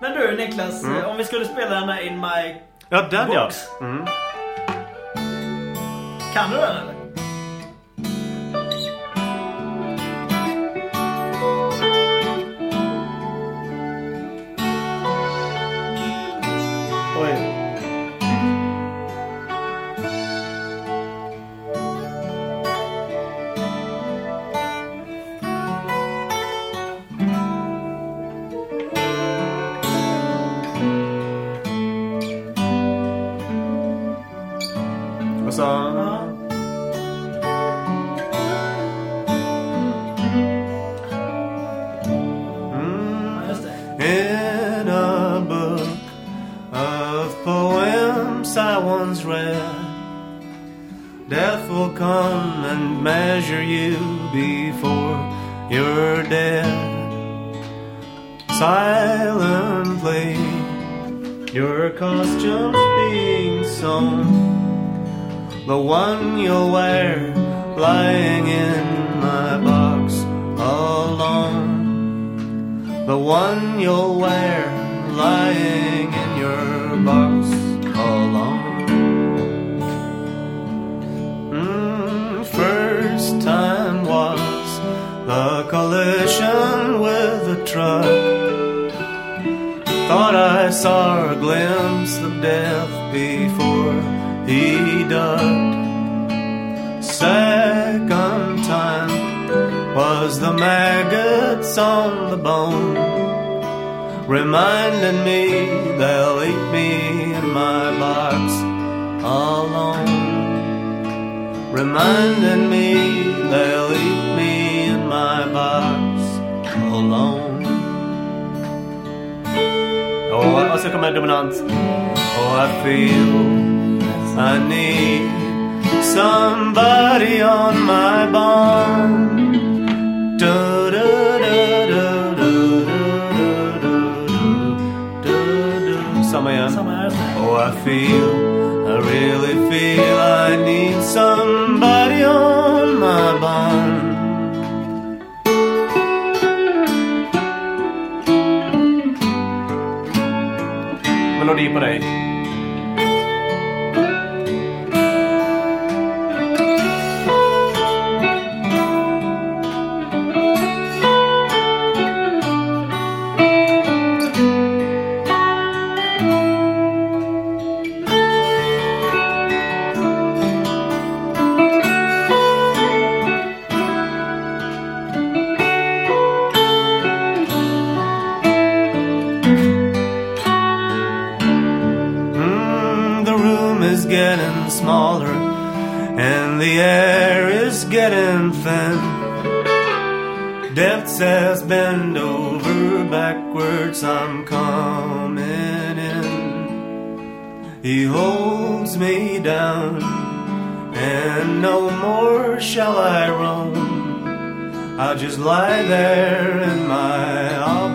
Men du Niklas, eh, om vi skulle spela den där In My... Ja, den ja. Box. Mm. Kan du den eller? Oj. In a book of poems I once read, death will come and measure you before you're dead. Silently, your costume's being sewn. The one you'll wear lying in my box alone. The one you'll wear lying in your box alone. Mm, first time was the collision with a truck. Thought I saw a glimpse of death before maggots on the bone, reminding me they'll eat me in my box alone. Reminding me they'll eat me in my box alone. Och så kommer dominant. Oh, I feel I need somebody on my bond. I feel, I really feel I need somebody on my bond. Melodi på dig. Is getting smaller and the air is getting thin. Death says bend over backwards, I'm coming in. He holds me down and no more shall I roam. I'll just lie there in my box